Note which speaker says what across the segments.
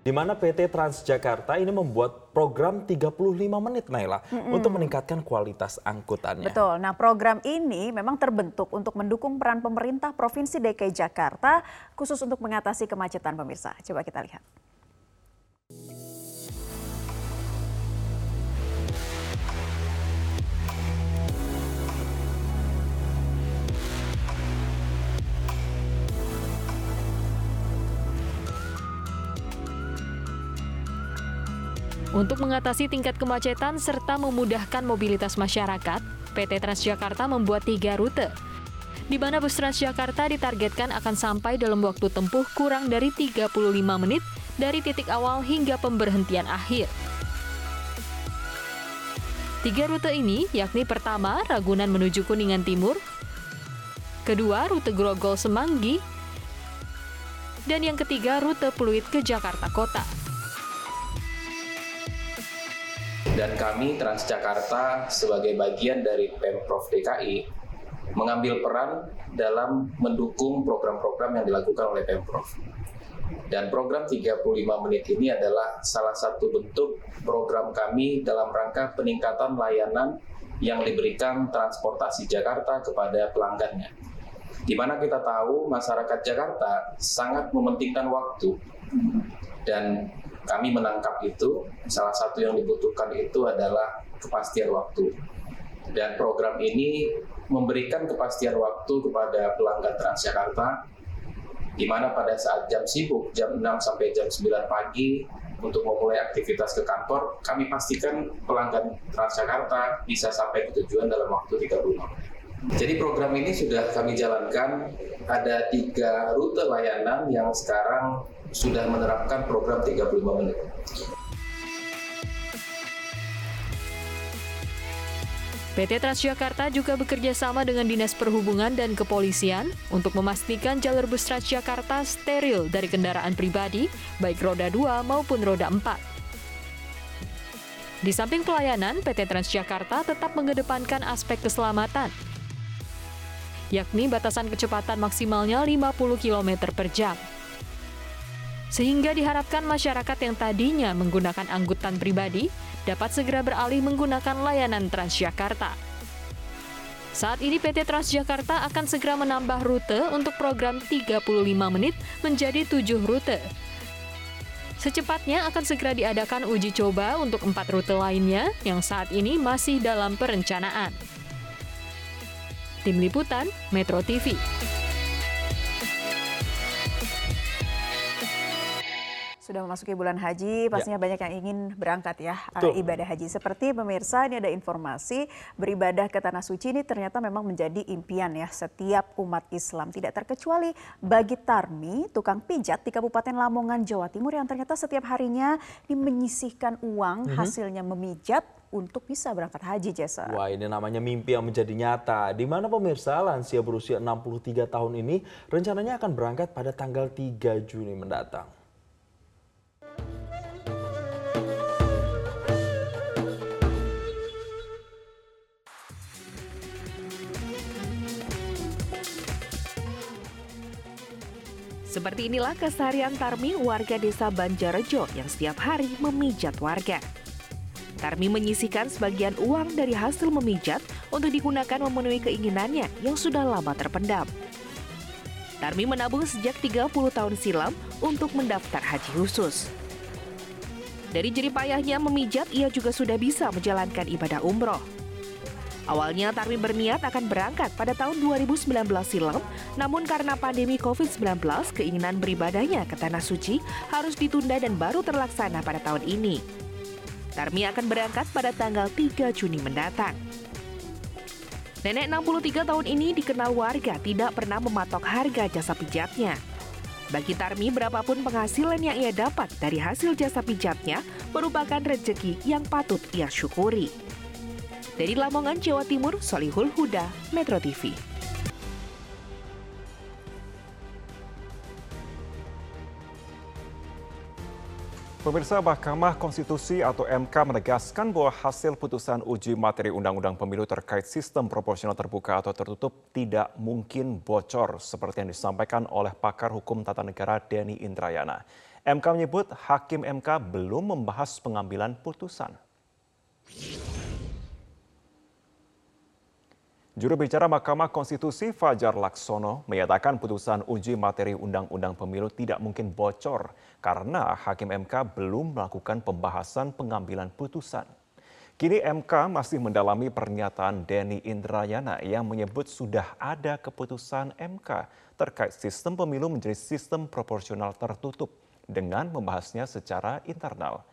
Speaker 1: di mana PT Transjakarta ini membuat program 35 menit Naila mm -mm. untuk meningkatkan kualitas angkutannya.
Speaker 2: Betul. Nah, program ini memang terbentuk untuk mendukung peran pemerintah Provinsi DKI Jakarta khusus untuk mengatasi kemacetan pemirsa. Coba kita lihat.
Speaker 3: Untuk mengatasi tingkat kemacetan serta memudahkan mobilitas masyarakat, PT Transjakarta membuat tiga rute, di mana bus Transjakarta ditargetkan akan sampai dalam waktu tempuh kurang dari 35 menit dari titik awal hingga pemberhentian akhir. Tiga rute ini yakni pertama Ragunan menuju Kuningan Timur, kedua rute Grogol Semanggi, dan yang ketiga rute Pluit ke Jakarta Kota.
Speaker 4: Dan kami Transjakarta sebagai bagian dari Pemprov DKI mengambil peran dalam mendukung program-program yang dilakukan oleh Pemprov. Dan program 35 menit ini adalah salah satu bentuk program kami dalam rangka peningkatan layanan yang diberikan transportasi Jakarta kepada pelanggannya. Di mana kita tahu masyarakat Jakarta sangat mementingkan waktu dan kami menangkap itu salah satu yang dibutuhkan itu adalah kepastian waktu dan program ini memberikan kepastian waktu kepada pelanggan Transjakarta di mana pada saat jam sibuk jam 6 sampai jam 9 pagi untuk memulai aktivitas ke kantor kami pastikan pelanggan Transjakarta bisa sampai ke tujuan dalam waktu 30 menit. Jadi program ini sudah kami jalankan ada tiga rute layanan yang sekarang sudah menerapkan program 35 menit.
Speaker 3: PT Transjakarta juga bekerja sama dengan Dinas Perhubungan dan Kepolisian untuk memastikan jalur bus Transjakarta steril dari kendaraan pribadi, baik roda 2 maupun roda 4. Di samping pelayanan, PT Transjakarta tetap mengedepankan aspek keselamatan, yakni batasan kecepatan maksimalnya 50 km per jam sehingga diharapkan masyarakat yang tadinya menggunakan angkutan pribadi dapat segera beralih menggunakan layanan Transjakarta. Saat ini PT Transjakarta akan segera menambah rute untuk program 35 menit menjadi 7 rute. Secepatnya akan segera diadakan uji coba untuk empat rute lainnya yang saat ini masih dalam perencanaan. Tim Liputan Metro TV.
Speaker 2: Sudah memasuki bulan haji, ya. pastinya ya. banyak yang ingin berangkat ya Betul. ibadah haji. Seperti pemirsa ini ada informasi beribadah ke tanah suci ini ternyata memang menjadi impian ya setiap umat Islam. Tidak terkecuali bagi Tarmi, tukang pijat di Kabupaten Lamongan, Jawa Timur yang ternyata setiap harinya menyisihkan uang mm -hmm. hasilnya memijat untuk bisa berangkat haji Jasa.
Speaker 1: Wah ini namanya mimpi yang menjadi nyata. Di mana pemirsa lansia berusia 63 tahun ini rencananya akan berangkat pada tanggal 3 Juni mendatang.
Speaker 5: Seperti inilah keseharian Tarmi warga desa Banjarejo yang setiap hari memijat warga. Tarmi menyisikan sebagian uang dari hasil memijat untuk digunakan memenuhi keinginannya yang sudah lama terpendam. Tarmi menabung sejak 30 tahun silam untuk mendaftar haji khusus. Dari jeripayahnya memijat, ia juga sudah bisa menjalankan ibadah umroh. Awalnya Tarmi berniat akan berangkat pada tahun 2019 silam, namun karena pandemi COVID-19, keinginan beribadahnya ke Tanah Suci harus ditunda dan baru terlaksana pada tahun ini. Tarmi akan berangkat pada tanggal 3 Juni mendatang. Nenek 63 tahun ini dikenal warga tidak pernah mematok harga jasa pijatnya. Bagi Tarmi, berapapun penghasilan yang ia dapat dari hasil jasa pijatnya merupakan rezeki yang patut ia syukuri. Dari Lamongan, Jawa Timur, Solihul Huda, Metro TV.
Speaker 6: Pemirsa Mahkamah Konstitusi atau MK menegaskan bahwa hasil putusan uji materi Undang-Undang Pemilu terkait sistem proporsional terbuka atau tertutup tidak mungkin bocor seperti yang disampaikan oleh pakar hukum tata negara Denny Indrayana. MK menyebut Hakim MK belum membahas pengambilan putusan. Juru bicara Mahkamah Konstitusi Fajar Laksono menyatakan putusan uji materi Undang-Undang Pemilu tidak mungkin bocor karena Hakim MK belum melakukan pembahasan pengambilan putusan. Kini MK masih mendalami pernyataan Denny Indrayana yang menyebut sudah ada keputusan MK terkait sistem pemilu menjadi sistem proporsional tertutup dengan membahasnya secara internal.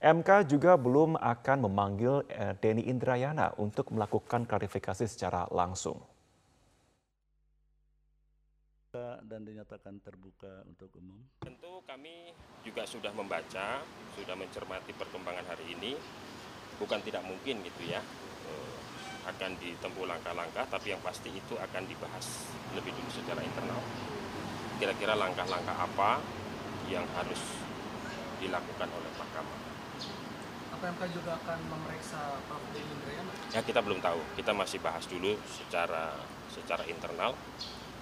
Speaker 6: MK juga belum akan memanggil eh, Denny Indrayana untuk melakukan klarifikasi secara langsung.
Speaker 7: dan dinyatakan terbuka untuk umum.
Speaker 8: Tentu kami juga sudah membaca, sudah mencermati perkembangan hari ini. Bukan tidak mungkin gitu ya, eh, akan ditempuh langkah-langkah, tapi yang pasti itu akan dibahas lebih dulu secara internal. Kira-kira langkah-langkah apa yang harus dilakukan oleh mahkamah.
Speaker 9: PMK juga akan memeriksa Prof. Denny Indrayana?
Speaker 8: Ya kita belum tahu, kita masih bahas dulu secara secara internal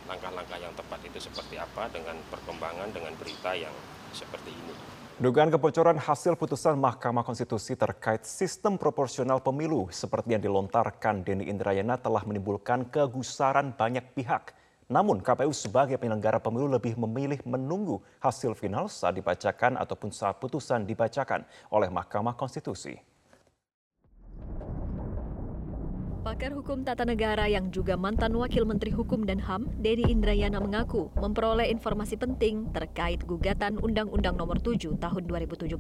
Speaker 8: langkah-langkah yang tepat itu seperti apa dengan perkembangan dengan berita yang seperti ini.
Speaker 6: Dugaan kebocoran hasil putusan Mahkamah Konstitusi terkait sistem proporsional pemilu seperti yang dilontarkan Denny Indrayana telah menimbulkan kegusaran banyak pihak. Namun KPU sebagai penyelenggara pemilu lebih memilih menunggu hasil final saat dibacakan ataupun saat putusan dibacakan oleh Mahkamah Konstitusi.
Speaker 10: Pakar Hukum Tata Negara yang juga mantan Wakil Menteri Hukum dan HAM, Dedi Indrayana mengaku memperoleh informasi penting terkait gugatan Undang-Undang Nomor 7 Tahun 2017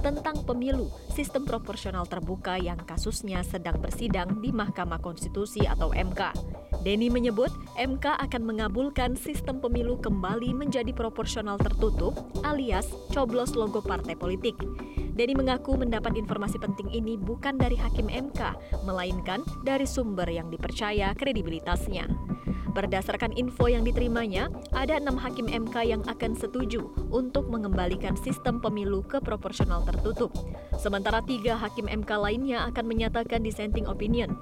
Speaker 10: tentang pemilu sistem proporsional terbuka yang kasusnya sedang bersidang di Mahkamah Konstitusi atau MK. Denny menyebut MK akan mengabulkan sistem pemilu kembali menjadi proporsional tertutup alias coblos logo partai politik. Denny mengaku mendapat informasi penting ini bukan dari hakim MK, melainkan dari sumber yang dipercaya kredibilitasnya. Berdasarkan info yang diterimanya, ada enam hakim MK yang akan setuju untuk mengembalikan sistem pemilu ke proporsional tertutup. Sementara tiga hakim MK lainnya akan menyatakan dissenting opinion.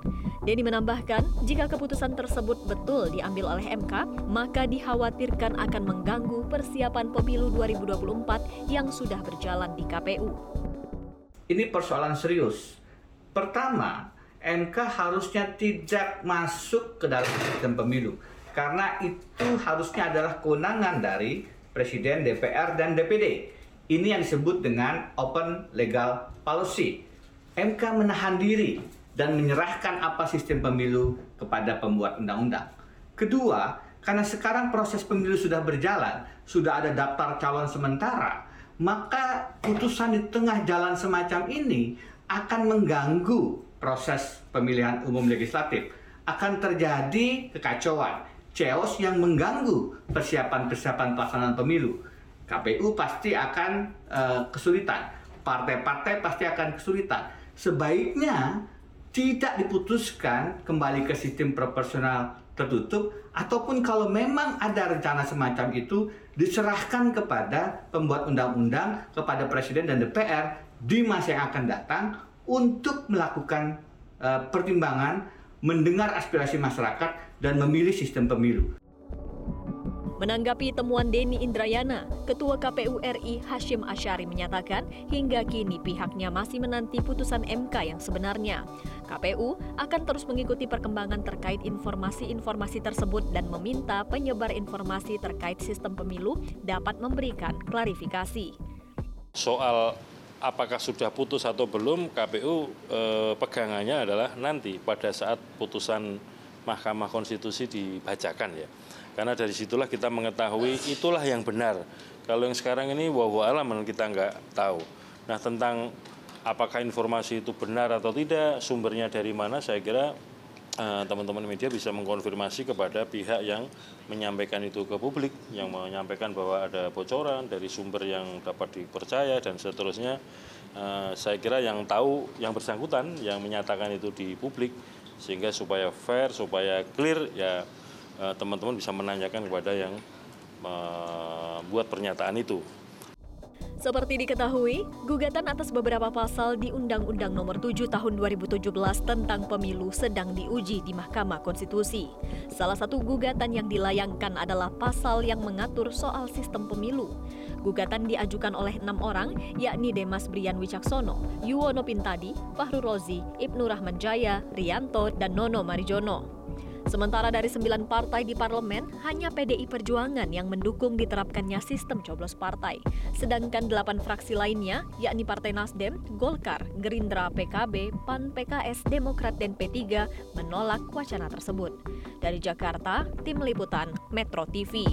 Speaker 10: Denny menambahkan, jika keputusan tersebut betul diambil oleh MK, maka dikhawatirkan akan mengganggu persiapan pemilu 2024 yang sudah berjalan di KPU.
Speaker 11: Ini persoalan serius. Pertama, MK harusnya tidak masuk ke dalam sistem pemilu karena itu harusnya adalah kewenangan dari Presiden, DPR, dan DPD. Ini yang disebut dengan open legal policy. MK menahan diri dan menyerahkan apa sistem pemilu kepada pembuat undang-undang. Kedua, karena sekarang proses pemilu sudah berjalan, sudah ada daftar calon sementara, maka putusan di tengah jalan semacam ini akan mengganggu proses pemilihan umum legislatif akan terjadi kekacauan, chaos yang mengganggu persiapan-persiapan pelaksanaan pemilu. KPU pasti akan uh, kesulitan, partai-partai pasti akan kesulitan. Sebaiknya tidak diputuskan kembali ke sistem proporsional tertutup ataupun kalau memang ada rencana semacam itu diserahkan kepada pembuat undang-undang, kepada presiden dan DPR di masa yang akan datang untuk melakukan uh, pertimbangan, mendengar aspirasi masyarakat, dan memilih sistem pemilu.
Speaker 10: Menanggapi temuan Denny Indrayana, Ketua KPU RI Hashim Asyari menyatakan hingga kini pihaknya masih menanti putusan MK yang sebenarnya. KPU akan terus mengikuti perkembangan terkait informasi-informasi tersebut dan meminta penyebar informasi terkait sistem pemilu dapat memberikan klarifikasi.
Speaker 8: Soal apakah sudah putus atau belum KPU eh, pegangannya adalah nanti pada saat putusan Mahkamah Konstitusi dibacakan ya. Karena dari situlah kita mengetahui itulah yang benar. Kalau yang sekarang ini wah alam kita nggak tahu. Nah tentang apakah informasi itu benar atau tidak, sumbernya dari mana, saya kira Eh, teman-teman media bisa mengkonfirmasi kepada pihak yang menyampaikan itu ke publik, yang menyampaikan bahwa ada bocoran dari sumber yang dapat dipercaya dan seterusnya. Uh, saya kira yang tahu yang bersangkutan yang menyatakan itu di publik sehingga supaya fair, supaya clear ya uh, teman-teman bisa menanyakan kepada yang membuat pernyataan itu.
Speaker 10: Seperti diketahui, gugatan atas beberapa pasal di Undang-Undang Nomor 7 Tahun 2017 tentang Pemilu sedang diuji di Mahkamah Konstitusi. Salah satu gugatan yang dilayangkan adalah pasal yang mengatur soal sistem pemilu. Gugatan diajukan oleh enam orang, yakni Demas Brian Wicaksono, Yuwono Pintadi, Fahru Rozi, Ibnu Rahman Jaya, Rianto, dan Nono Marijono. Sementara dari sembilan partai di parlemen, hanya PDI Perjuangan yang mendukung diterapkannya sistem coblos partai. Sedangkan delapan fraksi lainnya, yakni Partai Nasdem, Golkar, Gerindra, PKB, PAN, PKS, Demokrat, dan P3 menolak wacana tersebut. Dari Jakarta, Tim Liputan, Metro TV.